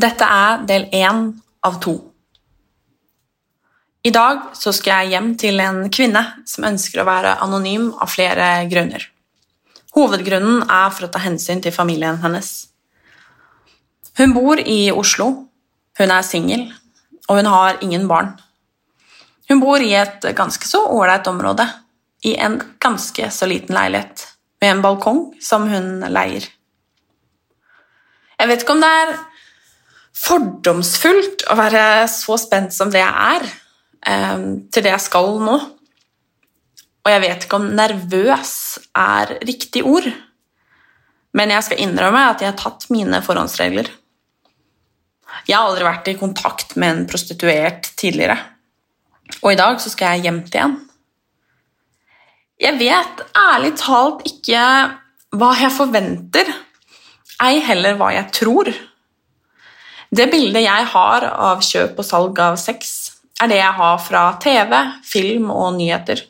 Dette er del én av to. I dag skal jeg hjem til en kvinne som ønsker å være anonym av flere grunner. Hovedgrunnen er for å ta hensyn til familien hennes. Hun bor i Oslo, hun er singel, og hun har ingen barn. Hun bor i et ganske så ålreit område, i en ganske så liten leilighet, med en balkong som hun leier. Jeg vet ikke om det er fordomsfullt å være så spent som det jeg er, eh, til det jeg skal nå. Og jeg vet ikke om nervøs er riktig ord, men jeg skal innrømme at jeg har tatt mine forhåndsregler. Jeg har aldri vært i kontakt med en prostituert tidligere, og i dag så skal jeg hjem til en. Jeg vet ærlig talt ikke hva jeg forventer, ei heller hva jeg tror. Det bildet jeg har av kjøp og salg av sex, er det jeg har fra TV, film og nyheter.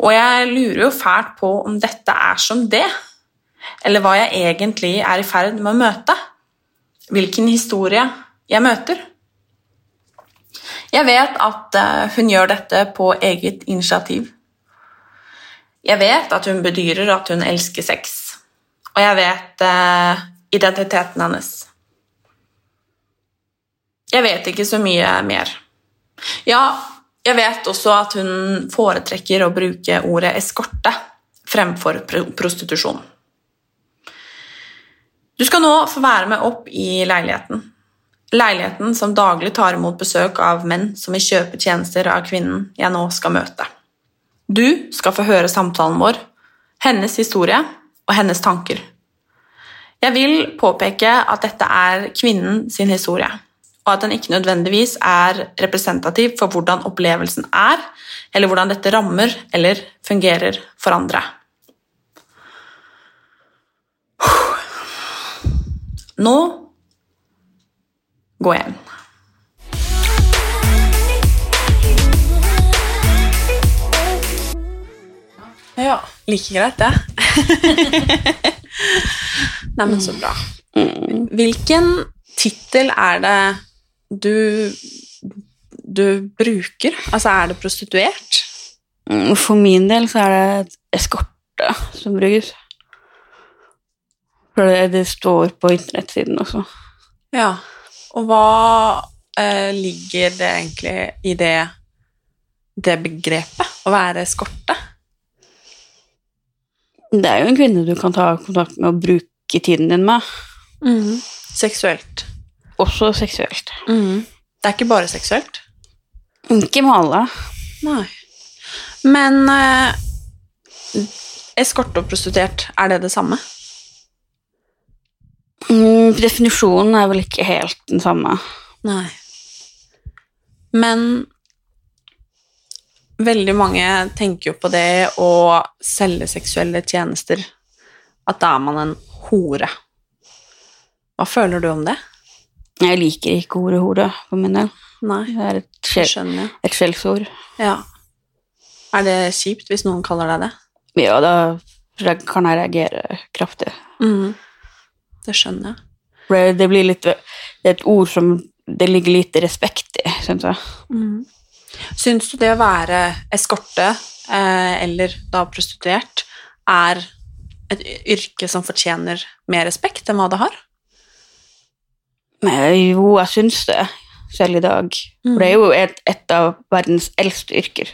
Og jeg lurer jo fælt på om dette er som det, eller hva jeg egentlig er i ferd med å møte. Hvilken historie jeg møter. Jeg vet at eh, hun gjør dette på eget initiativ. Jeg vet at hun bedyrer at hun elsker sex, og jeg vet eh, identiteten hennes. Jeg vet ikke så mye mer. Ja, jeg vet også at hun foretrekker å bruke ordet eskorte fremfor prostitusjon. Du skal nå få være med opp i leiligheten. Leiligheten som daglig tar imot besøk av menn som vil kjøpe tjenester av kvinnen jeg nå skal møte. Du skal få høre samtalen vår, hennes historie og hennes tanker. Jeg vil påpeke at dette er kvinnen sin historie, og at den ikke nødvendigvis er representativ for hvordan opplevelsen er, eller hvordan dette rammer eller fungerer for andre. Nå gå hjem. Ja, like greit det. Nei, men så bra. Hvilken tittel er det du, du bruker? Altså, er det prostituert? Mm, For min del så er det eskorte som brukes. For det, det står på internettsiden også. Ja. Og hva eh, ligger det egentlig i det, det begrepet? Å være eskorte? Det er jo en kvinne du kan ta kontakt med og bruke tiden din med. Seksuelt. Også seksuelt. Det er ikke bare seksuelt? Ikke med alle. Nei. Men eh, eskorte og prostituert, er det det samme? Mm, definisjonen er vel ikke helt den samme. Nei. Men veldig mange tenker jo på det å selge seksuelle tjenester, at da er man en hore. Hva føler du om det? Jeg liker ikke ordet hore for min del. Nei, Det er et, skjell, et skjellsord. Ja. Er det kjipt hvis noen kaller deg det? Ja, da kan jeg reagere kraftig. Mhm. Det skjønner jeg. Det- det blir litt Det er et ord som det ligger lite respekt i, syns jeg. Mhm. Syns du det å være eskorte, eh, eller da prostituert, er et yrke som fortjener mer respekt enn hva det har? Men jo, jeg syns det, selv i dag. For det er jo et, et av verdens eldste yrker.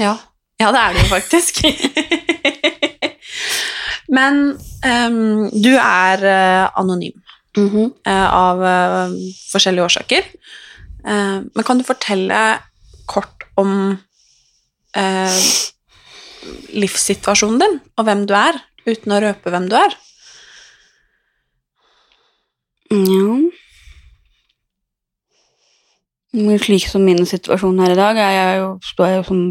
Ja. Ja, det er det jo faktisk. Men um, du er eh, anonym eh, av eh, forskjellige årsaker. Eh, men kan du fortelle kort om eh, livssituasjonen din, og hvem du er, uten å røpe hvem du er? Ja. Men slik som min situasjon her i dag, er jeg jo, står jeg jo som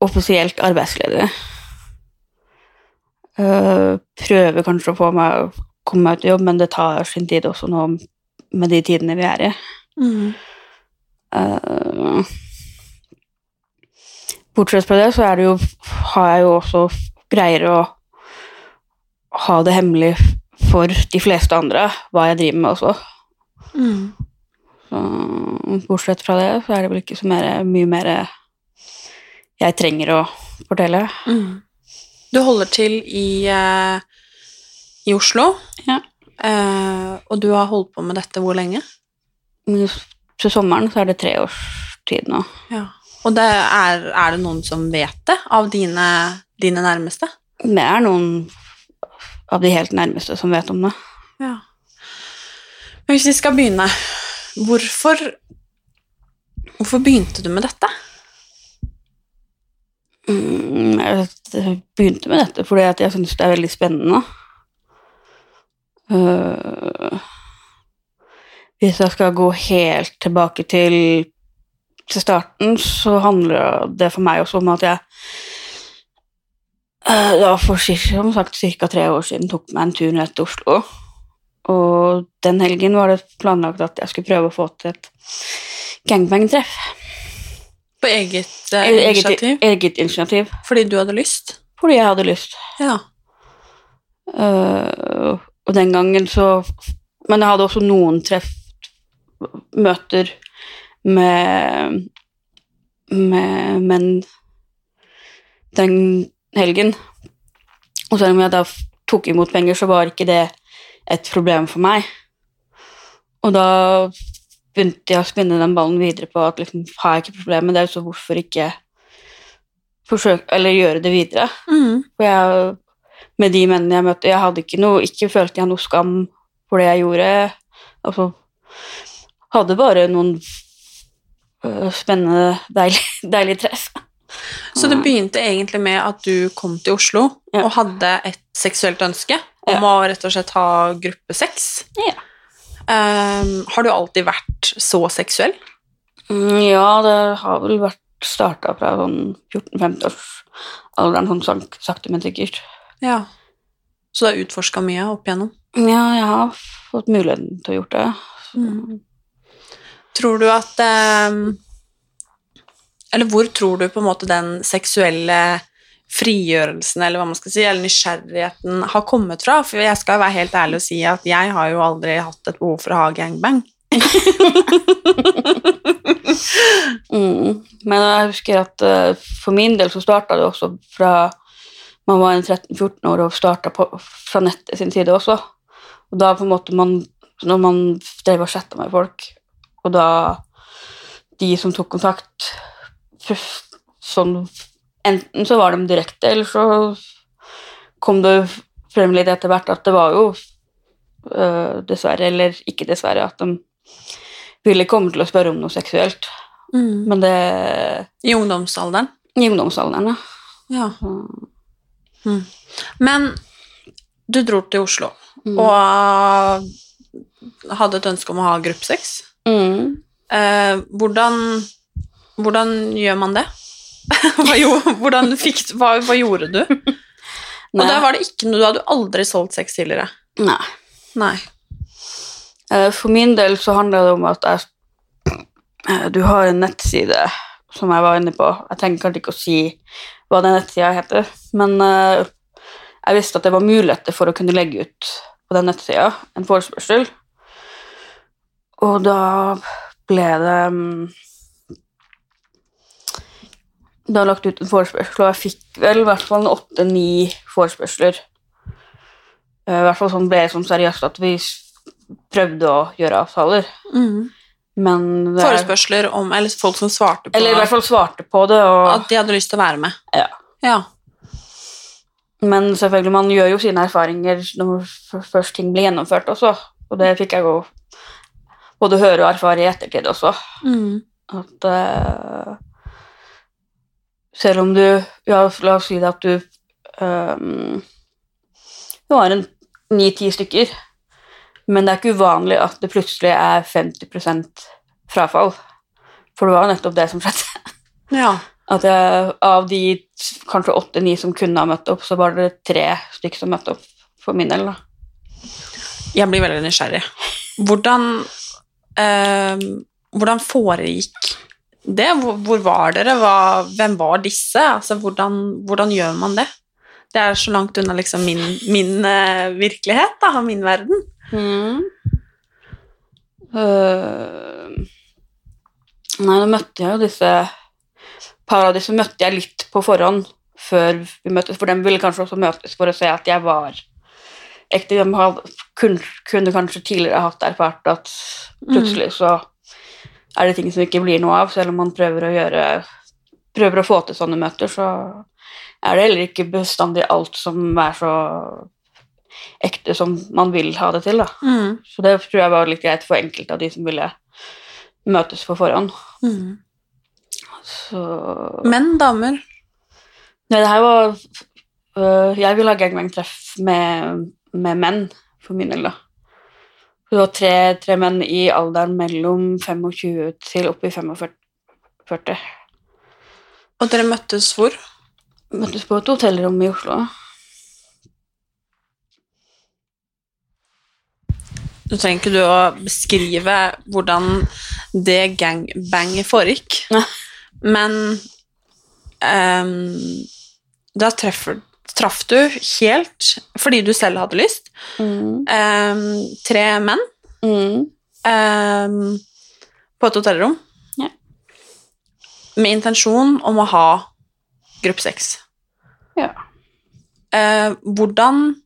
offisielt arbeidsledig. Eh, prøver kanskje å få meg å komme meg ut i jobb, men det tar sin tid også nå med de tidene vi er i. Eh, bortsett fra det, så er det jo, har jeg jo også greier å ha det hemmelig for de fleste andre hva jeg driver med også. Så, bortsett fra det, så er det vel ikke så mer, mye mer jeg trenger å fortelle. Du holder til i, eh, i Oslo, Ja. eh, og du har holdt på med dette hvor lenge? Men Til sommeren så er det tre års tid nå. Ja. Og det er, er det noen som vet det, av dine, dine nærmeste? Det er noen av de helt nærmeste som vet om det. Ja. Men hvis vi skal begynne, hvorfor, hvorfor begynte du med dette? Mm, Jeg begynte med dette fordi jeg syns det er veldig spennende. Øh, hvis jeg skal gå helt tilbake til, til starten, så handler det for meg også om at jeg da for som sagt ca. tre år siden tok meg en tur ned til Oslo. Og den helgen var det planlagt at jeg skulle prøve å få til et gangbang-treff. På eget eh, Eget, initiativ? eget initiativ. Fordi du hadde lyst? Fordi jeg hadde lyst. Ja. Uh, og den gangen så Men jeg hadde også noen treff Møter med med menn den helgen. Og selv om jeg da tok imot penger, så var ikke det et problem for meg. Og da begynte jeg å spinne den ballen videre på at liksom, har jeg ikke problemer med det, så hvorfor ikke forsøke, eller gjøre det videre? Mm. For jeg, med de mennene jeg møtte, jeg hadde ikke noe, ikke følte jeg noe skam for det jeg gjorde. Altså, hadde bare noen øh, spennende, deilige, deilig treff. Så det begynte egentlig med at du kom til Oslo Ja. og hadde et seksuelt ønske om Ja. å rett og slett ha gruppe sex. Ja. Um, har du alltid vært så seksuell? Mm, ja, det har vel vært starta fra sånn 14-15-årsalderen, sånn sank, sakte, men sikkert. Ja. Så du har utforska mye opp igjennom? Ja, jeg har fått muligheten til å gjøre det. Tror du at um, Eller hvor tror du på en måte den seksuelle frigjørelsen, eller hva man skal si, eller nysgjerrigheten har kommet fra? For jeg skal være helt ærlig og si at jeg har jo aldri hatt et behov for å ha gangbang. Mm. Men jeg husker at eh, for min del så starta det også fra man var en 13-14 år og starta fra nettet sin side også. Og da på en måte man Når man drev og chatta med folk, og da de som tok kontakt sånn Enten så var de direkte, eller så kom det frem litt etter hvert at det var jo øh, dessverre, eller ikke dessverre, at de ville komme til å spørre om noe seksuelt. Men det I ungdomsalderen? I ungdomsalderen, ja. Ja. Mm. Men du dro til Oslo og hadde et ønske om å ha gruppesex. Mm. Eh, hvordan, hvordan gjør man det? hva, jo, fikk, hva, hva gjorde du? Og Nei. da var det ikke noe Du hadde aldri solgt sex tidligere. Nei. Nei. Eh, For min del så handler det om at jeg, eh, du har en nettside som jeg var inne på. Jeg trenger kanskje ikke å si hva den nettsida heter, men eh, jeg visste at det var muligheter for å kunne legge ut på den nettsida en forespørsel. Og da ble det mm, da lagt ut en forespørsel, og jeg fikk vel i hvert fall en åtte-ni forespørsler. Eh, I hvert fall sånn ble det sånn seriøst at vi prøvde å gjøre avtaler. Men det, Forespørsler om Eller folk som svarte på Eller i hvert fall svarte på det, og at de hadde lyst til å være med. Ja. ja. Men selvfølgelig, man gjør jo sine erfaringer når først ting blir gjennomført også. Og det fikk jeg jo både høre og erfare i ettertid også. At eh, selv om du Ja, la oss si det at du um, Du har en ni-ti stykker, men det er ikke uvanlig at det plutselig er 50 frafall. For det var jo nettopp det som skjedde. ja. At jeg, av de kanskje åtte-ni som kunne ha møtt opp, så var det tre stykker som møtte opp for min del. da. Jeg blir veldig nysgjerrig. Hvordan, eh, hvordan foregikk det? Hvor, var dere? Hva, hvem var disse? Altså, hvordan, hvordan gjør man det? Det er så langt unna liksom min, min uh, virkelighet, da, og min verden. Øh, nei, da møtte jeg jo disse par av disse møtte jeg litt på forhånd før vi møttes, for de ville kanskje også møtes for å se at jeg var ekte. De kunne, kunne kanskje tidligere hatt erfart at plutselig så er det ting som ikke blir noe av, selv om man prøver å gjøre prøver å få til sånne møter, så er det heller ikke bestandig alt som er så ekte som man vil ha det til, da. Så det tror jeg var litt greit for enkelte av de som ville møtes på forhånd. Så Menn, damer? Nei, det her var øh, Jeg vil ha gangbang-treff med, med menn, for min del, da. Det var tre, tre menn i alderen mellom 25 til oppi 45. Og dere møttes hvor? Møttes på et hotellrom i Oslo. Nå trenger ikke du å beskrive hvordan det gangbanget foregikk, men um, da treffer, traff du helt fordi du selv hadde lyst. ehm, tre menn Mm. um, på et hotellrom Ja. med intensjon om å ha gruppesex. Ja. Uh, hvordan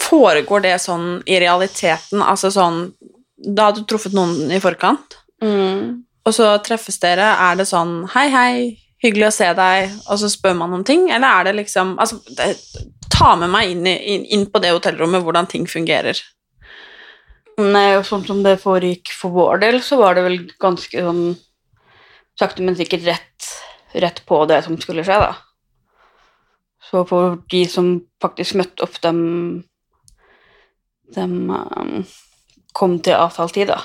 foregår det sånn i realiteten? Altså sånn Da har du truffet noen i forkant, Mm. og så treffes dere. Er det sånn Hei, hei, hyggelig å se deg, og så spør man om ting? Eller er det liksom altså, det, Ta med meg inn, i, inn, inn på det hotellrommet, hvordan ting fungerer. Nei, og sånn som det foregikk for vår del, så var det vel ganske sånn sakte, men sikkert rett, rett på det som skulle skje, da. Så for de som faktisk møtte opp, dem, dem um, kom til avtalt tid, da.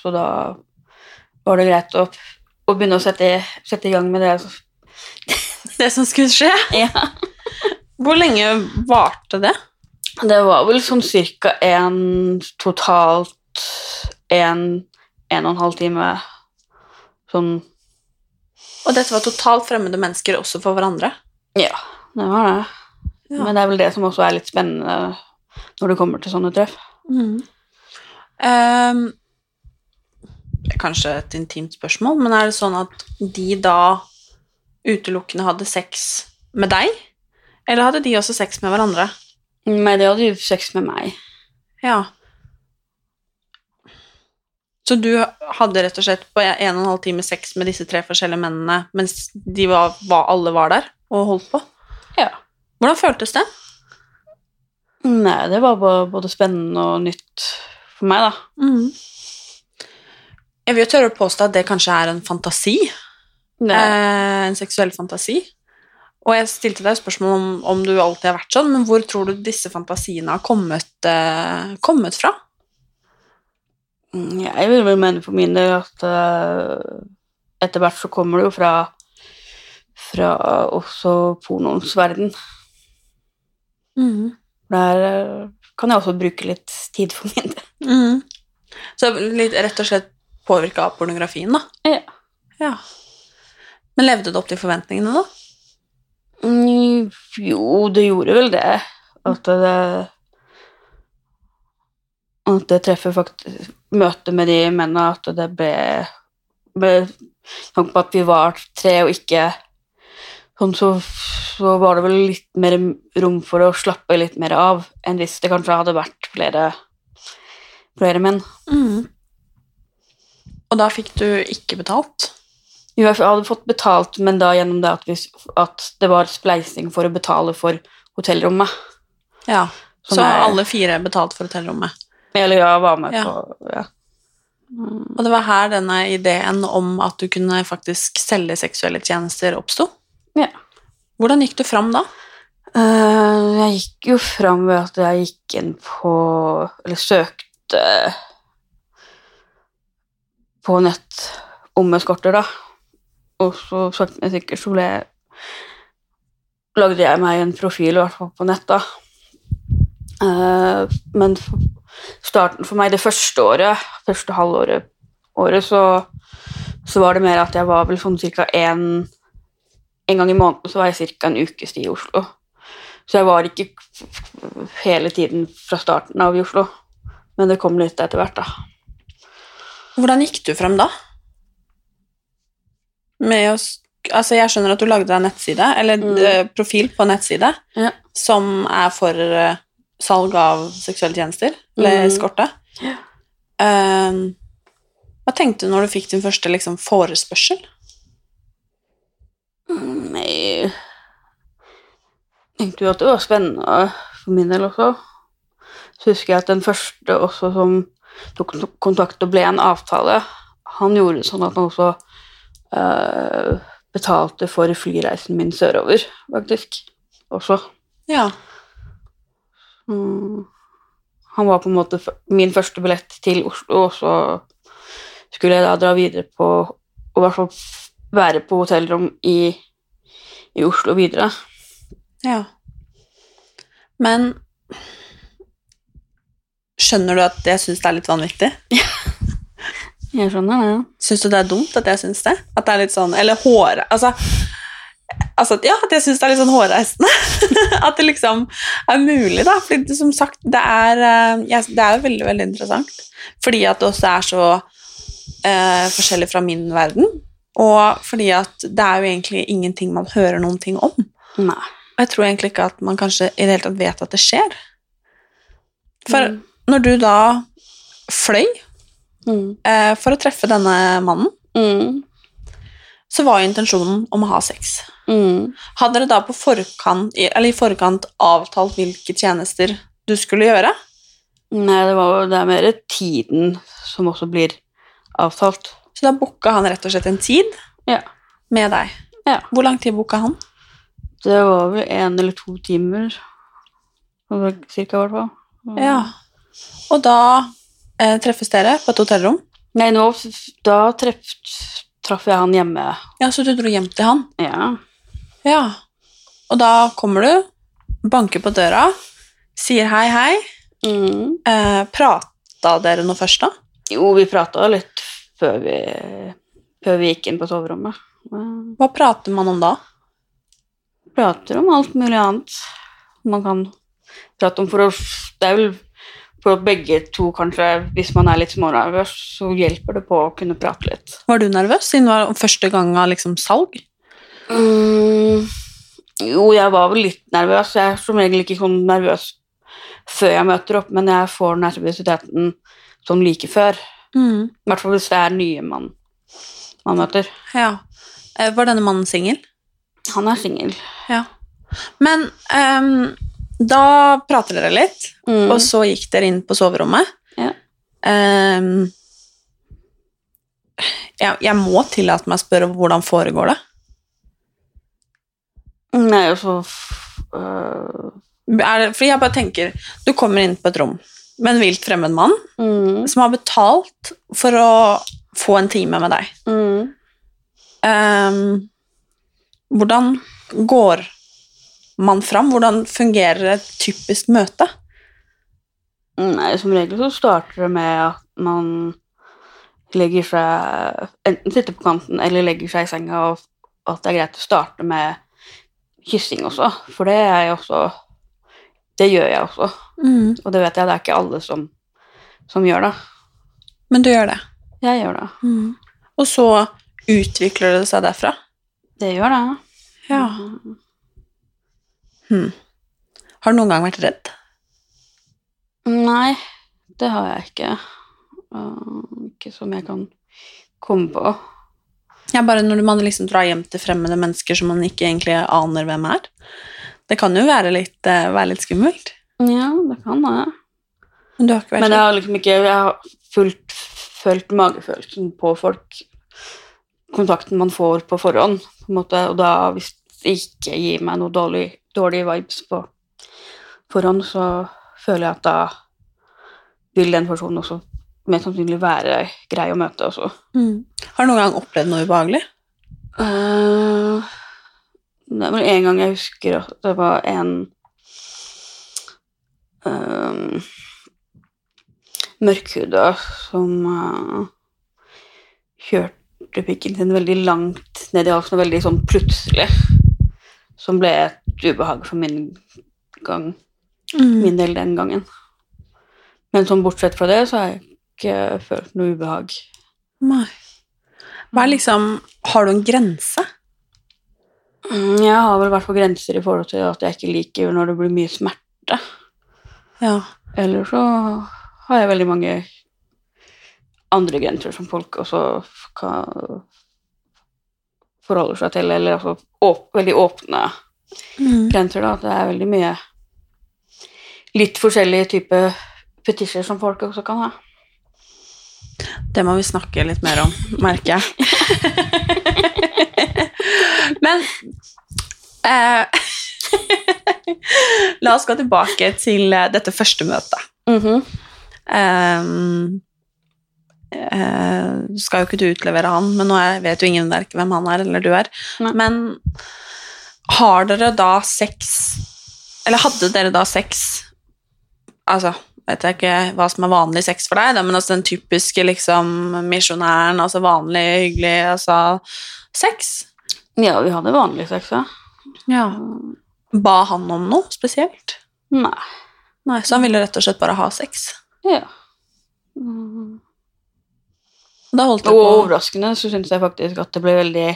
Så da var det greit å, å begynne å sette, sette i gang med det. Det som skulle skje. Ja. Hvor lenge varte det? Det var vel sånn cirka en totalt en, en og en halv time sånn Og dette var totalt fremmede mennesker også for hverandre? Ja, det var det. Ja. Men det er vel det som også er litt spennende når det kommer til sånne treff. Mm. er kanskje et intimt spørsmål, men er det sånn at de da utelukkende hadde sex med deg? Eller hadde de også sex med hverandre? Nei, de hadde jo sex med meg. Ja. Så du hadde rett og slett på en og en halv time sex med disse tre forskjellige mennene mens de var, var, alle var der og holdt på? Ja. Hvordan føltes det? Nei, det var både spennende og nytt for meg, da. Jeg vil jo tørre å påstå at det kanskje er en fantasi. Eh, en seksuell fantasi. Og jeg stilte deg spørsmål om, om du alltid har vært sånn, men hvor tror du disse fantasiene har kommet, eh, kommet fra? Mm, jeg vil vel mene for min del at eh, etter hvert så kommer det jo fra fra også pornoens verden. Der eh, kan jeg også bruke litt tid for min del. Så litt, rett og slett påvirka av pornografien, da? Ja. Ja. Men levde det opp til forventningene, da? Mm, jo, det gjorde vel det. At det At det treffer faktisk Møtet med de mennene, at det ble, ble tanke på at vi var tre og ikke sånn, så, så var det vel litt mer rom for å slappe litt mer av enn hvis det kanskje hadde vært flere, flere menn. Og da fikk du ikke betalt? Jo, jeg hadde fått betalt, men da gjennom det at, vi, at det var spleising for å betale for hotellrommet. Ja. Så er- alle fire betalte for hotellrommet. Eller ja, var med Ja. på ja. Og det var her denne ideen om at du kunne faktisk selge seksuelle tjenester oppsto. Ja. Hvordan gikk du fram da? Uh, jeg gikk jo fram ved at jeg gikk inn på Eller søkte på nett om eskorter, da. Og så sakte, men sikkert så ble lagde jeg meg en profil, i hvert fall på nett, da. Eh, men starten for meg det første året, første halvåret, året, så, så var det mer at jeg var vel sånn ca. En gang i måneden så var jeg cirka en ukes tid i Oslo. Så jeg var ikke hele tiden fra starten av i Oslo. Men det kom litt etter hvert, da. Hvordan gikk du frem da? Med å Altså, jeg skjønner at du lagde deg nettside, eller Mm. eh, profil på nettside, Ja. som er for eh, salg av seksuelle tjenester, eller Mm. eskorte. Ehm, hva tenkte du når du fikk din første liksom, forespørsel? Nei Tenkte jo at det var spennende for min del også. Så husker jeg at den første også som tok kontakt og ble en avtale, han gjorde sånn at han også eh, betalte for flyreisen min sørover, faktisk. Også. Ja. Mm. Han var på en måte min første billett til Oslo, og så skulle jeg da dra videre på Og i hvert fall være på hotellrom i, i Oslo videre. ja. Men skjønner du at jeg syns det er litt vanvittig? Jeg skjønner det. ja. Syns du det er dumt at jeg syns det? At det er litt sånn Eller håre... Altså, altså ja, at jeg syns det er litt sånn hårreisende. at det liksom er mulig, da. Fordi som sagt, det er, ja, det er jo veldig, veldig interessant. Fordi at det også er så eh, forskjellig fra min verden. Og fordi at det er jo egentlig ingenting man hører noen ting om. Nei. Og jeg tror egentlig ikke at man kanskje i det hele tatt vet at det skjer. For Mm. Når du da fløy Mm. eh, for å treffe denne mannen, Mm. så var jo intensjonen om å ha sex. Mm. Hadde dere da på forkant, eller i forkant avtalt hvilke tjenester du skulle gjøre? Nei, det, var, det er mer tiden som også blir avtalt. Så da booka han rett og slett en tid Ja. med deg. Ja. Hvor lang tid booka han? Det var vel én eller to timer, cirka i hvert fall. Ja. Og da eh, treffes dere på et hotellrom. Nei, nå, da treff, traff jeg han hjemme. Ja, så du dro hjem til han. Ja. Ja. Og da kommer du, banker på døra, sier hei, hei. Mm. Eh, prata dere noe først, da? Jo, vi prata litt før vi, før vi gikk inn på soverommet. Hva prater man om da? prater om alt mulig annet man kan prate om for å Det er vel for begge to kanskje, hvis man er litt smånervøs, så hjelper det på å kunne prate litt. Var du nervøs, siden det var første gang av liksom salg? Mm, jo, jeg var vel litt nervøs. Jeg er som regel ikke sånn nervøs før jeg møter opp, men jeg får nervøsiteten sånn like før. Mm. I hvert fall hvis det er nye mann man møter. Ja. Eh, Var denne mannen singel? Han er singel. Ja. Men ehm, da prater dere litt, Mm. og så gikk dere inn på soverommet. Ja. Um, jeg, jeg må tillate meg å spørre hvordan foregår det? Nei, altså så Er det Fordi jeg bare tenker, du kommer inn på et rom med en vilt fremmed mann mm, som har betalt for å få en time med deg. mm. Um, hvordan går man fram? Hvordan fungerer et typisk møte? Nei, som regel så starter det med at man legger seg Enten sitter på kanten eller legger seg i senga, og at det er greit å starte med kyssing også, for det er jeg også Det gjør jeg også, og det vet jeg, det er ikke alle som, som gjør det. Men du gjør det. Jeg gjør det. Og så Utvikler det seg derfra? Det gjør det. Ja. Hmm. Har du noen gang vært redd? Nei, det har jeg ikke. Uh, ikke som jeg kan komme på. Ja, bare når man liksom drar hjem til fremmede mennesker som man ikke egentlig aner hvem er. Det kan jo være litt, uh, være litt skummelt. Ja, det kan det. Men Men jeg har liksom ikke Jeg har fulgt, følt magefølelsen på folk. Kontakten man får på forhånd, på en måte. Og da, hvis ikke gir meg noe dårlig, dårlige vibes på forhånd, så føler jeg at da vil den personen også mest sannsynlig være grei å møte også. Mm. Har du noen gang opplevd noe ubehagelig? Uh, det var en gang jeg husker at det var en uh, mørkhuda som uh, kjørte pikken sin veldig langt ned i halsen, veldig sånn plutselig. Som ble et ubehag for min gang, min del den gangen. Men sånn bortsett fra det, så har jeg ikke følt noe ubehag. Nei. Hva er liksom Har du en grense? Mm, Jeg har vel vært på grenser i forhold til at jeg ikke liker når det blir mye smerte. Ja. Eller så har jeg veldig mange andre grenser som folk også kan forholde seg til, eller altså åp veldig åpne Mm. grenser, da. Det er veldig mye litt forskjellige typer fetisjer som folk også kan ha. Det må vi snakke litt mer om, merker jeg. Men eh, La oss gå tilbake til eh, dette første møtet. Mhm. Ehm, eh, skal jo ikke du utlevere han, men nå vet jo ingen verken hvem han er, eller du er. Nei. Men har dere da sex Eller hadde dere da sex Altså, vet jeg ikke hva som er vanlig sex for deg, da, men altså den typiske liksom misjonæren, altså vanlig, hyggelig, altså sex? Ja, vi hadde vanlig sex, ja. Ja. Ba han om noe spesielt? Nei. Nei, så han ville rett og slett bare ha sex? Ja. Mm. Da holdt det Og overraskende så syns jeg faktisk at det ble veldig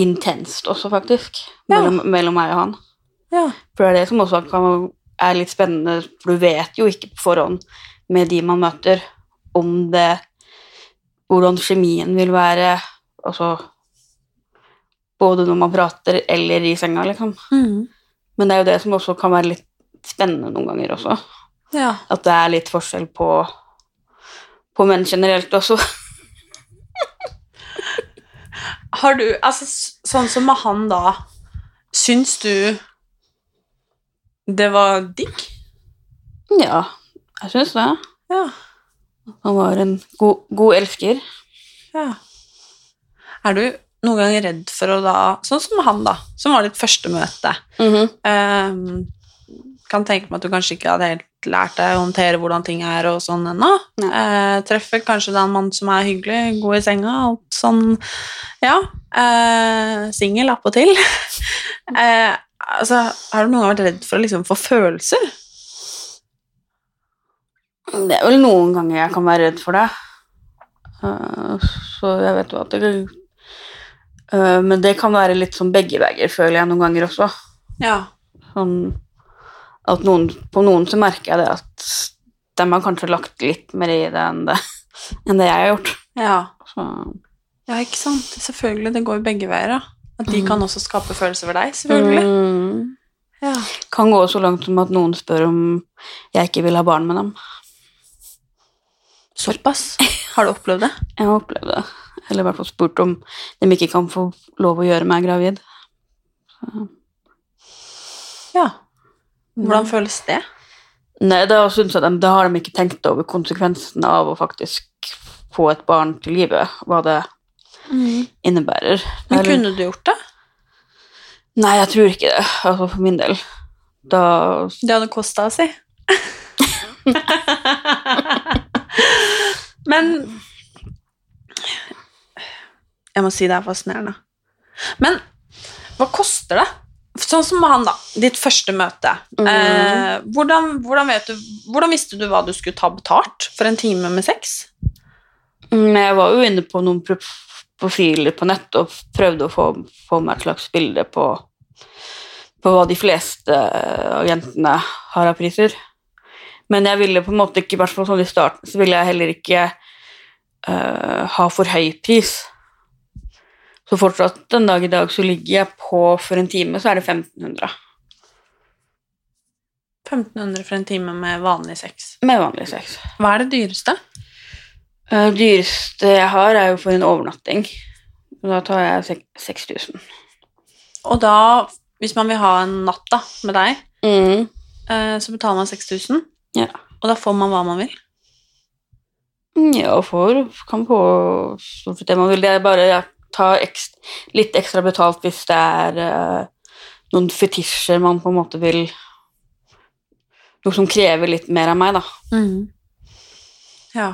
intenst også, faktisk. Ja. Mellom, mellom meg og han. Ja. For det er det som også kan, er litt spennende, for du vet jo ikke på forhånd med de man møter, om det Hvordan kjemien vil være, altså Både når man prater eller i senga, liksom. Mm. Men det er jo det som også kan være litt spennende noen ganger også. ja. At det er litt forskjell på, på menn generelt også. Har du, altså sånn som med han da, syns du det var digg? Ja, jeg syns det. Ja. Han var en god, god elsker. ja. Er du noen gang redd for å da, sånn som han da, som var ditt første møte, ehm, kan tenke meg at du kanskje ikke hadde helt lært deg å håndtere hvordan ting er og sånn ennå. Eh, treffer kanskje da en mann som er hyggelig, god i senga, alt sånn, ja, eh, singel appåtil. eh, altså, har du noen gang vært redd for å liksom få følelser? Det er vel noen ganger jeg kan være redd for det. Uh, så jeg vet jo at det eh, Men det kan være litt sånn begge veier, føler jeg noen ganger også. Ja. Sånn at noen, på noen så merker jeg det at de har kanskje lagt litt mer i det enn det, enn det jeg har gjort. Ja. Så, ja, ikke sant? Selvfølgelig, det går begge veier, da. At de kan også skape følelser for deg, selvfølgelig. mm, Ja. kan gå så langt som at noen spør om jeg ikke vil ha barn med dem. Såpass. Har du opplevd det? Jeg har opplevd det. Eller i hvert fall spurt om de ikke kan få lov å gjøre meg gravid. Ja. Hvordan føles det? Nei, da, jeg de, da har de ikke tenkt over konsekvensene av å faktisk få et barn til livet, hva det innebærer. Men kunne du gjort det? Nei, jeg tror ikke det, altså for min del. Da Det hadde kosta å si. Men Jeg må si det er fascinerende. Men hva koster det? Sånn som han, da. Ditt første møte. Eh, hvordan, hvordan, vet du, hvordan visste du hva du skulle ta betalt for en time med sex? Mm, Jeg var jo inne på noen profiler på nett og prøvde å få, få meg et slags bilde på, på hva de fleste eh, av jentene har av priser. Men jeg ville på en måte ikke, i hvert fall sånn i starten, så ville jeg heller ikke uh, ha for høy pris. Så fortsatt den dag i dag så ligger jeg på for en time, så er det 1500 1500 for en time med vanlig sex. med vanlig sex. Hva er det dyreste? Eh, Det dyreste jeg har, er jo for en overnatting. Da tar jeg 6000. Og da, hvis man vil ha en natt da, med deg, Mm. eh, så betaler man 6000, Ja. og da får man hva man vil. Ja, får, kan få stort sett det man vil. Det er bare jeg tar ekst, litt ekstra betalt hvis det er uh, noen fetisjer man på en måte vil Noe som krever litt mer av meg, da. Ja.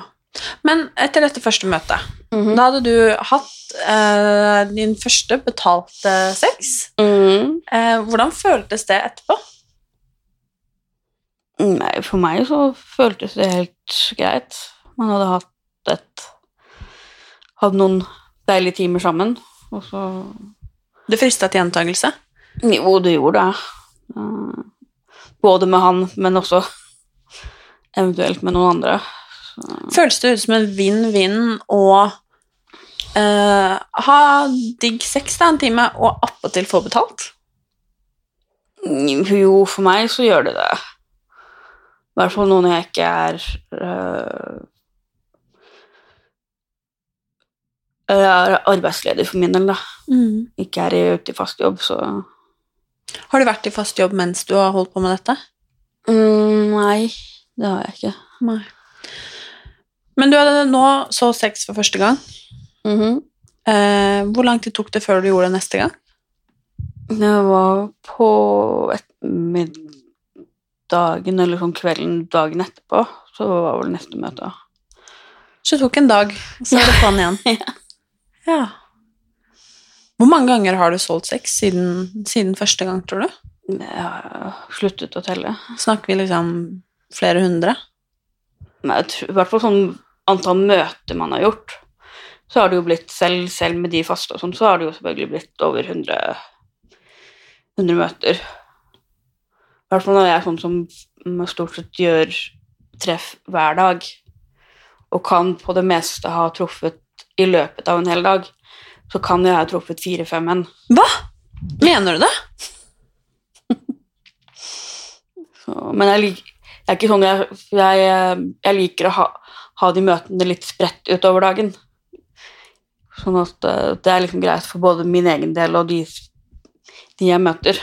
Men etter dette første møtet, Mhm. da hadde du hatt uh, din første betalte sex. Mm. Uh, hvordan føltes det etterpå? Nei, for meg så føltes det helt greit. Man hadde hatt et Hatt noen deilige timer sammen, og så Det frista til gjentakelse? Jo, det gjorde det. Eh, Både med han, men også eventuelt med noen andre. Føles det ut som en vinn-vinn å uh, ha digg sex da en time, og appåtil få betalt? Jo, for meg så gjør det det. I hvert fall nå når jeg ikke er øh, Jeg er arbeidsledig for min del, da. Ikke er ute i fast jobb, så Har du vært i fast jobb mens du har holdt på med dette? mm, Nei, det har jeg ikke. Nei. Men du hadde nå så sex for første gang. Mhm. Eh, hvor lang tid tok det før du gjorde det neste gang? Det var på ettermiddagen eller sånn kvelden dagen etterpå, så var vel neste møte. Så det tok en dag, så er det på'n igjen. ja. Hvor mange ganger har du solgt sex siden, siden første gang, tror du? Jeg har sluttet å telle. Snakker vi liksom flere hundre? Nei, tror, I hvert fall sånn antall møter man har gjort, så har det jo blitt, selv, selv med de faste og sånn, så har det jo selvfølgelig blitt over 100, 100 møter. I hvert fall når jeg er sånn som stort sett gjør treff hver dag, og kan på det meste ha truffet i løpet av en hel dag, så kan jeg ha truffet fire-fem menn. Hva? Mener du det? Så, men jeg, lik, jeg er ikke sånn jeg, jeg, jeg liker å ha, ha de møtene litt spredt utover dagen. Sånn at eh, det er liksom greit for både min egen del og de, de jeg møter.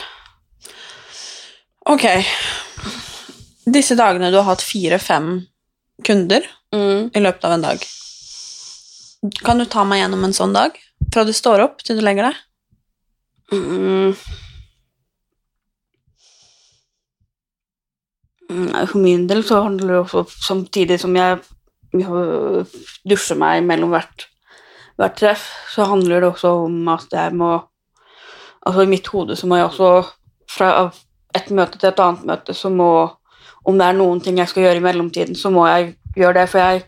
Ok. Disse dagene du har hatt fire-fem kunder i løpet av en dag. Kan du ta meg gjennom en sånn dag? Fra du står opp til du legger deg? Mm. Mm, For min del så handler det også samtidig som jeg dusjer meg mellom hvert, hvert treff, så handler det også om at jeg må Altså i mitt hode så må jeg også fra et møte til et annet møte så må Om det er noen ting jeg skal gjøre i mellomtiden, så må jeg gjøre det, for jeg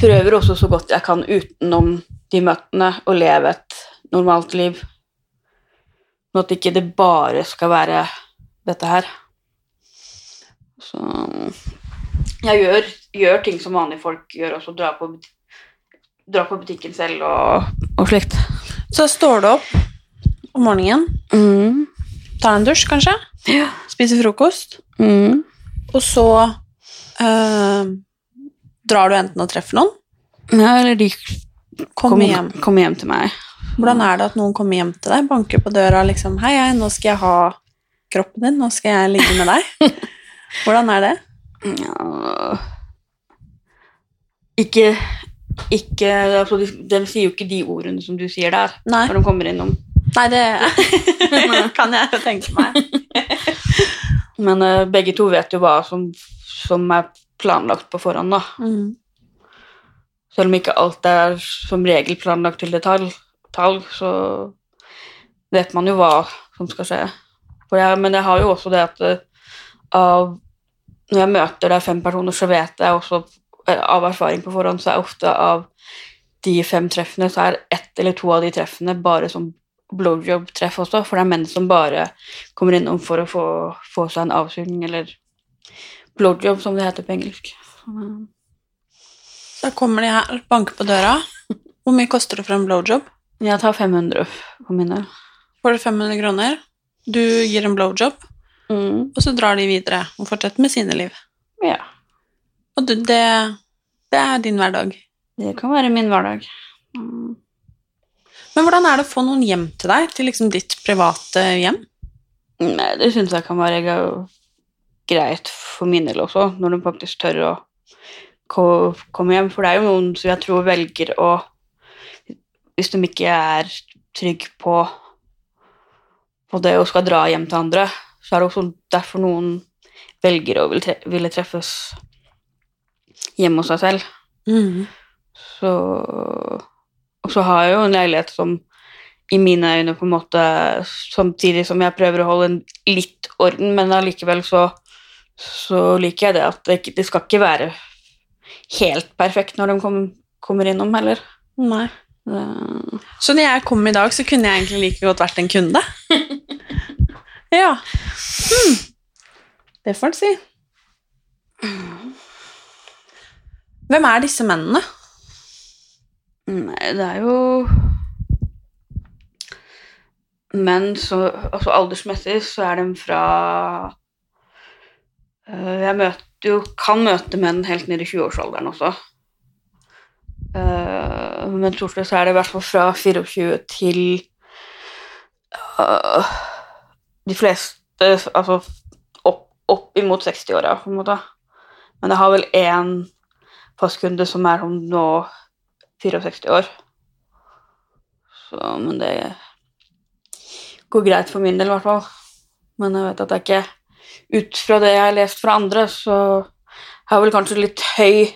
prøver også så godt jeg kan utenom de møtene å leve et normalt liv. Sånn at ikke det bare skal være dette her. Så jeg gjør, gjør ting som vanlige folk gjør, også drar på, dra på butikken selv og, og slikt. Så står du opp om morgenen, Mm. tar en dusj kanskje, spiser frokost, Mm. og så eh, drar du enten og treffer noen, Ja, eller de kommer kommer hjem. Kom hjem til meg. Hvordan er det at noen kommer hjem til deg, banker på døra liksom Hei, hei, nå skal jeg ha kroppen din, nå skal jeg ligge med deg. Hvordan er det? Ja. Ikke, ikke altså de, de sier jo ikke de ordene som du sier der, Nei, når de kommer innom. Nei det kan jeg jo tenke meg. Men uh, begge to vet jo hva som, som er planlagt på forhånd, da. Mm. Selv om ikke alt er som regel planlagt til detalj, detalj så vet man jo hva som skal skje. Jeg, men jeg har jo også det at eh, av, når jeg møter det er fem personer, så vet jeg også eh, av erfaring på forhånd, så er ofte av de fem treffene, så er ett eller to av de treffene bare som blowjob-treff også, for det er menn som bare kommer innom for å få, få seg en avsugning, eller blowjob, som det heter på engelsk. Da kommer de her, banker på døra. Hvor mye koster det for en blowjob? Jeg tar 500 på mine. Får du 500 kroner, du gir en blowjob, Mm. og så drar de videre og fortsetter med sine liv. Ja, Og du, det, det er din hverdag. det kan være min hverdag. Mm. Men hvordan er det å få noen hjem til deg, til liksom ditt private hjem? Nei, det syns jeg kan være greit for min del også, når de faktisk tør å komme hjem. For det er jo noen som jeg tror velger å Hvis de ikke er trygge på, på det og skal dra hjem til andre, så er det også derfor noen velger å ville treffes hjemme hos seg selv. Så Og så har jeg jo en leilighet som i mine øyne på en måte Samtidig som jeg prøver å holde en litt orden, men allikevel så, så liker jeg det at det, det skal ikke være helt perfekt når de kom, kommer innom heller. Nei. Det, Så når jeg kom i dag, så kunne jeg egentlig like godt vært en kunde. ja. Hmm. Det får en si. Hvem er disse mennene? nei, det er jo Menn så altså aldersmessig så er de fra Jeg møter jo Kan møte menn helt ned i 20-årsalderen også. Uh, men stort sett er det i hvert fall fra 24 til øh, de fleste Altså opp, opp imot 60-åra, på en måte. Men jeg har vel én fastkunde som er sånn nå 64 år. Så, men det går greit for min del, i hvert fall. Men jeg vet at det er ikke Ut fra det jeg har lest fra andre, så har jeg vel kanskje litt høy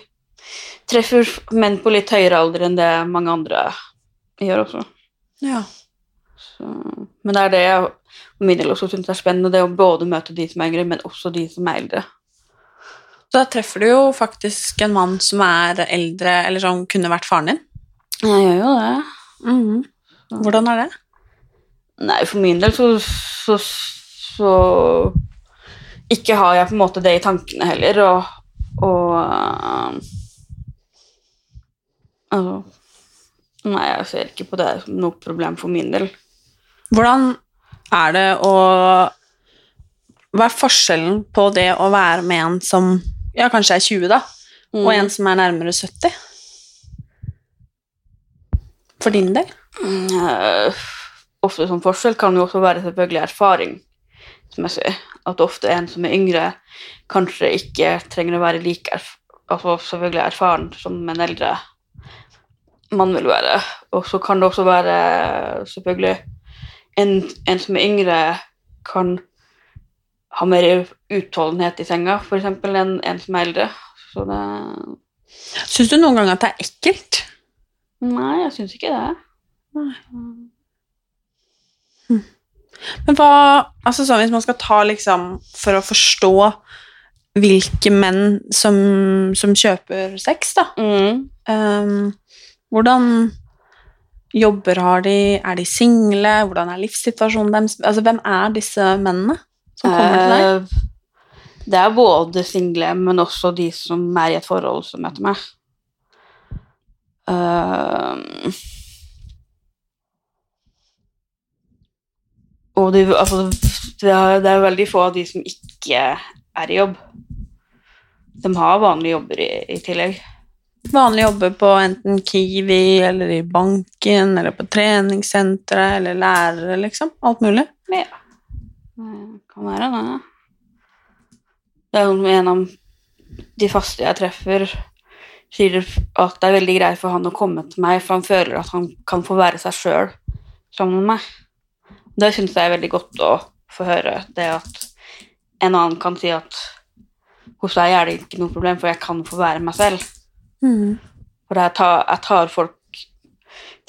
Treffer menn på litt høyere alder enn det mange andre gjør også. Ja. Så, men det er det jeg for min del også syns er spennende, det å både møte de som er yngre, men også de som er eldre. Så da treffer du jo faktisk en mann som er eldre, eller som kunne vært faren din. Jeg gjør jo det. Hvordan er det? Nei, for min del så, så, så ikke har jeg på en måte det i tankene heller, og, og uh, Altså Nei, jeg ser ikke på det som noe problem for min del. Hvordan er det å Hva er forskjellen på det å være med en som ja, kanskje er 20, da, og en som er nærmere 70? For din del? Eh, ofte som forskjell kan jo også være selvfølgelig erfaringsmessig. At ofte en som er yngre, kanskje ikke trenger å være like altså selvfølgelig erfaren som en eldre man vil være. Og så kan det også være selvfølgelig en, en som er yngre, kan ha mer utholdenhet i senga, f.eks., enn en som er eldre. Så det Syns du noen ganger at det er ekkelt? Nei, jeg syns ikke det. Men hva altså sånn, Hvis man skal ta liksom For å forstå hvilke menn som, som kjøper sex, da Mm. um, Hvordan jobber har de? Er de single? Hvordan er livssituasjonen deres? Altså, hvem er disse mennene som kommer til deg? Eh, Det er både single, men også de som er i et forhold som møter meg. Eh, og de, altså, det, er, veldig få av de som ikke er i jobb. De har vanlige jobber i, i tillegg. Vanlige jobber på enten Kiwi eller i banken eller på treningssenteret eller lærere, liksom. Alt mulig. Ja. Det kan være det. Det er en av de faste jeg treffer, sier at det er veldig greit for han å komme til meg, for han føler at han kan få være seg sjøl sammen med meg. Det syns jeg er veldig godt å få høre, det at en annen kan si at hos deg er det ikke noe problem, for jeg kan få være meg selv. For jeg tar, jeg tar folk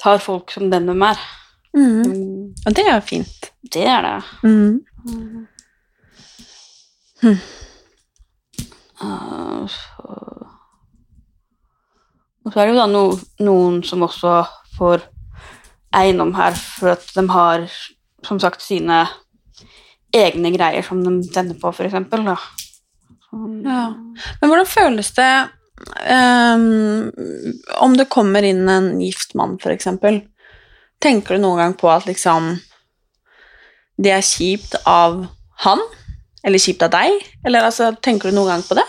tar folk som den de er. Mm, Og det er jo fint. Det er det. Mm. Uh, så. Og så er det jo da no, noen som også får eiendom her for at de har, som sagt, sine egne greier som de tenner på, eksempel. Sånn. Ja. Men hvordan føles det um, om det kommer inn en gift mann, eksempel? Tenker du noen gang på at liksom det er kjipt av han? Eller kjipt av deg? Eller altså, tenker du noen gang på det?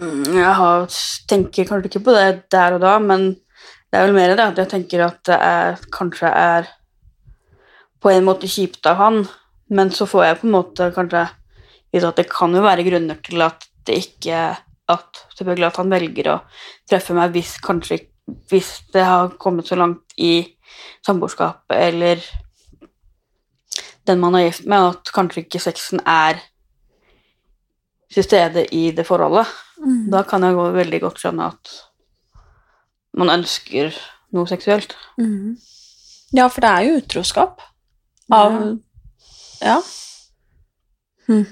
Mm, Jeg har, tenker kanskje ikke på det der og da, men det er vel mer det at jeg tenker at det er, kanskje er på en måte kjipt av han, men så får jeg på en måte kanskje vite at det kan jo være grunner til at det ikke at selvfølgelig at han velger å treffe meg hvis kanskje hvis det har kommet så langt i samboerskapet eller den man er gift med, at kanskje ikke sexen er til stede i det forholdet. Da kan jeg gå veldig godt skjønne at man ønsker noe seksuelt. Ja, for det er jo utroskap. Av Ja. Hm.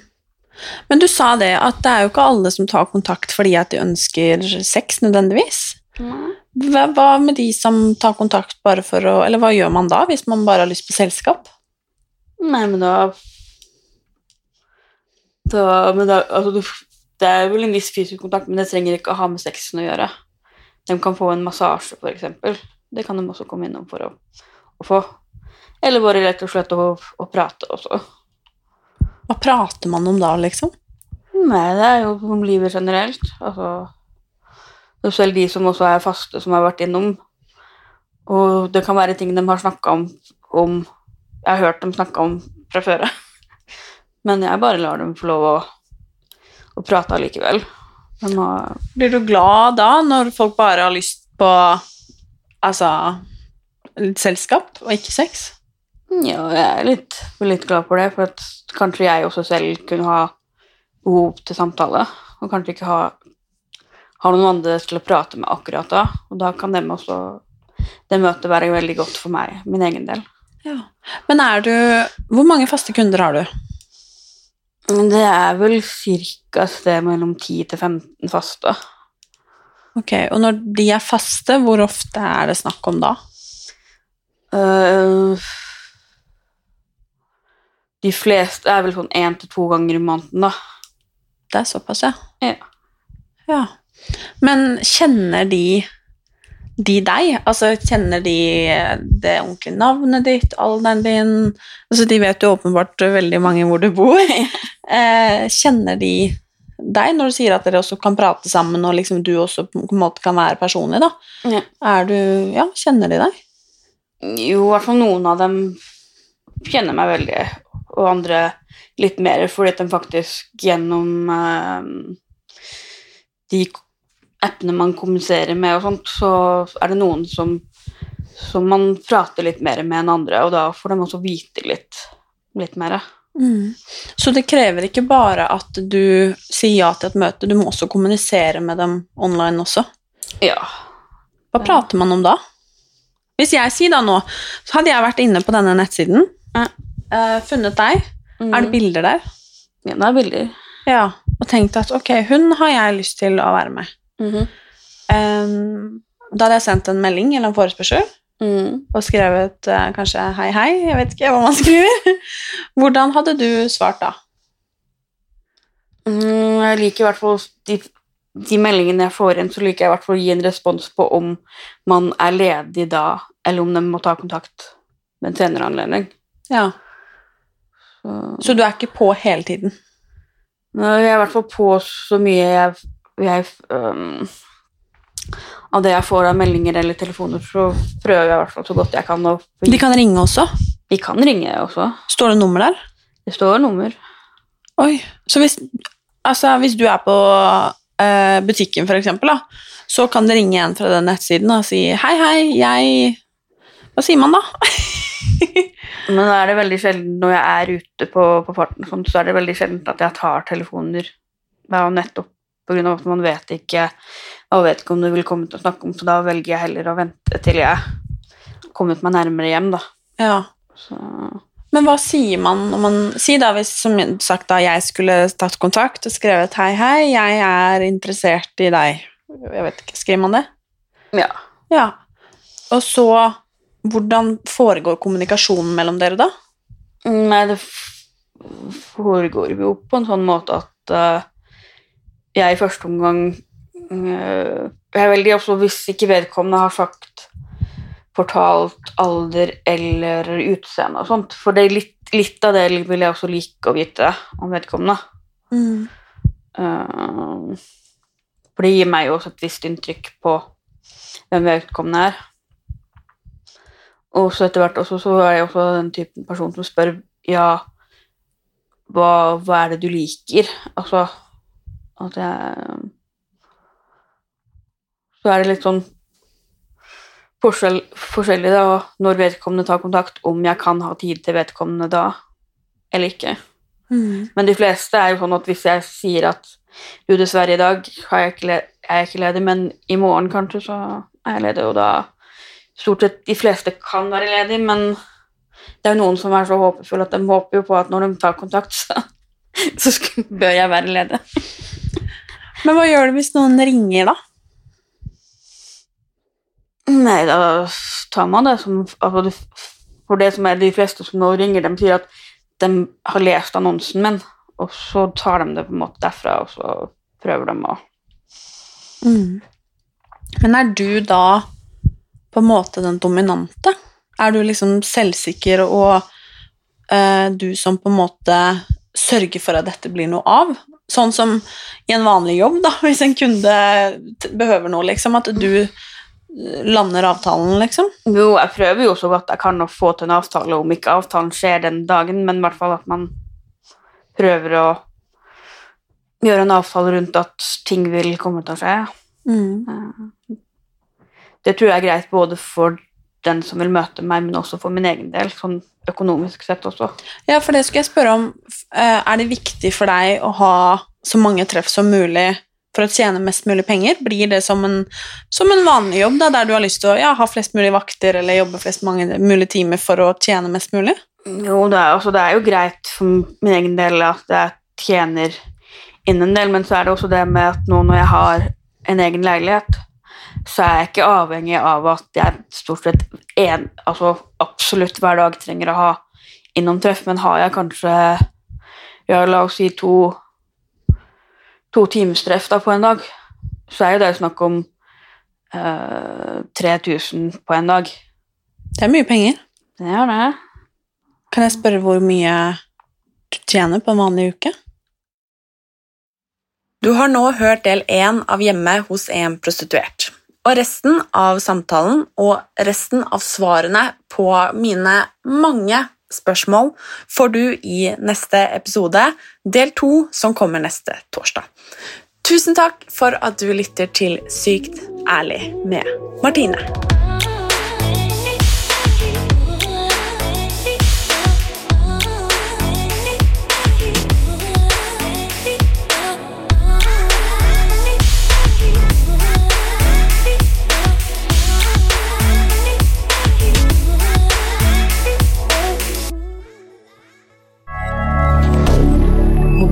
Men du sa det, at det er jo ikke alle som tar kontakt fordi at de ønsker sex, nødvendigvis. Hva, hva med de som tar kontakt bare for å Eller hva gjør man da, hvis man bare har lyst på selskap? Nei, men da Da, men da altså, Det er vel en viss fysisk kontakt, men det trenger ikke å ha med sexen å gjøre. De kan få en massasje, eksempel. Det kan de også komme innom for å, å få. Eller bare rett og slett å, å prate også. Hva prater man om da, liksom? Nei, det er jo om livet generelt. Altså Selv de som også er faste, som har vært innom. Og det kan være ting de har snakka om, om Jeg har hørt dem snakke om fra før av. Men jeg bare lar dem få lov å, å prate allikevel. Blir du glad da, når folk bare har lyst på altså selskap og ikke sex? Ja, jeg er litt, litt glad for det, for kanskje jeg også selv kunne ha behov til samtale. Og kanskje ikke ha, ha noen andre til å prate med akkurat da. Og da kan dem også, det møtet være veldig godt for meg, min egen del. Ja. Men er du Hvor mange faste kunder har du? Det er vel ca. sted mellom 10 til 15 faste. Ok, Og når de er faste, hvor ofte er det snakk om da? Øh, de fleste er vel sånn én til to ganger i måneden, da. Det er såpass, ja. Ja. ja. Men kjenner de de deg? Altså, kjenner de det ordentlige navnet ditt, alderen din? Altså, de vet jo åpenbart veldig mange hvor du bor. eh, kjenner de deg når du sier at dere også kan prate sammen, og liksom du også på en måte kan være personlig, da? Ja. Er du Ja, kjenner de deg? Jo, i hvert fall noen av dem kjenner meg veldig, og andre litt mer, fordi at de faktisk gjennom eh, de appene man kommuniserer med og sånt, så er det noen som, som man prater litt mer med enn andre, og da får de også vite litt, litt mer. Så det krever ikke bare at du sier ja til et møte, du må også kommunisere med dem online også? Ja. Hva prater man om da? Hvis jeg sier da nå, så hadde jeg vært inne på denne nettsiden, Ja. Eh, funnet deg, er det bilder der? Ja, det er bilder. Ja, og tenkt at ok, hun har jeg lyst til å være med. Mm -hmm. um, da hadde jeg sendt en melding eller en forespørsel, Mm. og skrevet uh, kanskje hei hei, jeg vet ikke hva man skriver. Hvordan hadde du svart da? Mm, jeg liker i hvert fall de, de meldingene jeg får inn, så liker jeg i hvert fall å gi en respons på om man er ledig da, eller om de må ta kontakt ved en senere anledning. Ja, Så, Så du er ikke på hele tiden? Nå er i hvert fall på så mye jeg, jeg um, Av det jeg får av meldinger eller telefoner, så prøver jeg i hvert fall så godt jeg kan. å De kan ringe også? De kan ringe også. Står det nummer der? Det står nummer. Oi, så hvis, altså, hvis du er på eh, butikken for eksempel, da, så kan det ringe en fra den nettsiden og si hei, hei, jeg Hva sier man da? Men da er det veldig sjelden når jeg er ute på, på farten, så er det veldig sjelden at jeg tar telefoner. Det er jo nettopp på grunn av at man vet ikke man vet ikke om du vil komme til å snakke om, så da velger jeg heller å vente til jeg har kommet meg nærmere hjem, da. Ja. Så, Men hva sier man når man Si da hvis som sagt da jeg skulle tatt kontakt og skrevet hei, hei, jeg er interessert i deg. Jeg vet ikke, Skriver man det? Ja. Ja. Og så Hvordan foregår kommunikasjonen mellom dere, da? Nei, det foregår jo på en sånn måte at uh, jeg i første omgang uh, Jeg er veldig også hvis ikke vedkommende har sagt fortalt alder eller utseende og sånt, for det litt, litt av det vil jeg også like å vite om vedkommende. Eh, for det gir meg jo også et visst inntrykk på hvem vedkommende er. Og så etter hvert også, så er jeg også den typen person som spør ja, hva, hva er det du liker? Altså at jeg Så er det litt sånn forskjell, forskjellig da, når vedkommende tar kontakt, om jeg kan ha tid til vedkommende da eller ikke. Men de fleste er jo sånn at hvis jeg sier at du, dessverre, i dag er jeg ikke ledig, men i morgen kanskje så er jeg ledig, og da stort sett de fleste kan være ledig, men det er jo noen som er så håpefulle at de håper jo på at når de tar kontakt, så, så bør jeg være ledig. Men hva gjør du hvis noen ringer, da? Nei, da tar man det som altså For det som er de fleste som nå ringer, de sier at de har lest annonsen min, og så tar de det på en måte derfra, og så prøver de å Men er du da på en måte den dominante? Er du liksom selvsikker og eh, du som på en måte sørger for at dette blir noe av? Sånn som i en vanlig jobb, da, hvis en kunde behøver noe, liksom, at du eh, lander avtalen, liksom? Jo, jeg prøver jo så godt jeg kan å få til en avtale, om ikke avtalen skjer den dagen, men i hvert fall at man prøver å gjøre en avtale rundt at ting vil komme til å skje. Det tror jeg er greit både for den som vil møte meg, men også for min egen del, sånn økonomisk sett også. Ja, for det skulle jeg spørre om. Eh, Er det viktig for deg å ha så mange treff som mulig for å tjene mest mulig penger? Blir det som en, som en vanlig jobb, da, der du har lyst til å ja, ha flest mulig vakter eller jobbe flest mange mulig timer for å tjene mest mulig? Jo, det er, altså, det er jo greit for min egen del at jeg tjener inn en del, men så er det også det med at nå når jeg har en egen leilighet, så er jeg ikke avhengig av at jeg stort sett en, altså absolutt hver dag trenger å ha innomtreff, men har jeg kanskje ja, la oss si to to timestreff da på en dag, så er jo det snakk om eh, 3000 på en dag. Det er mye penger. Det er det. Kan jeg spørre hvor mye du tjener på en vanlig uke? Du har nå hørt del én av Hjemme hos en prostituert. Og resten av samtalen og resten av svarene på mine mange spørsmål får du i neste episode, del to, som kommer neste torsdag. Tusen takk for at du lytter til Sykt ærlig med Martine.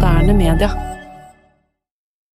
moderne media.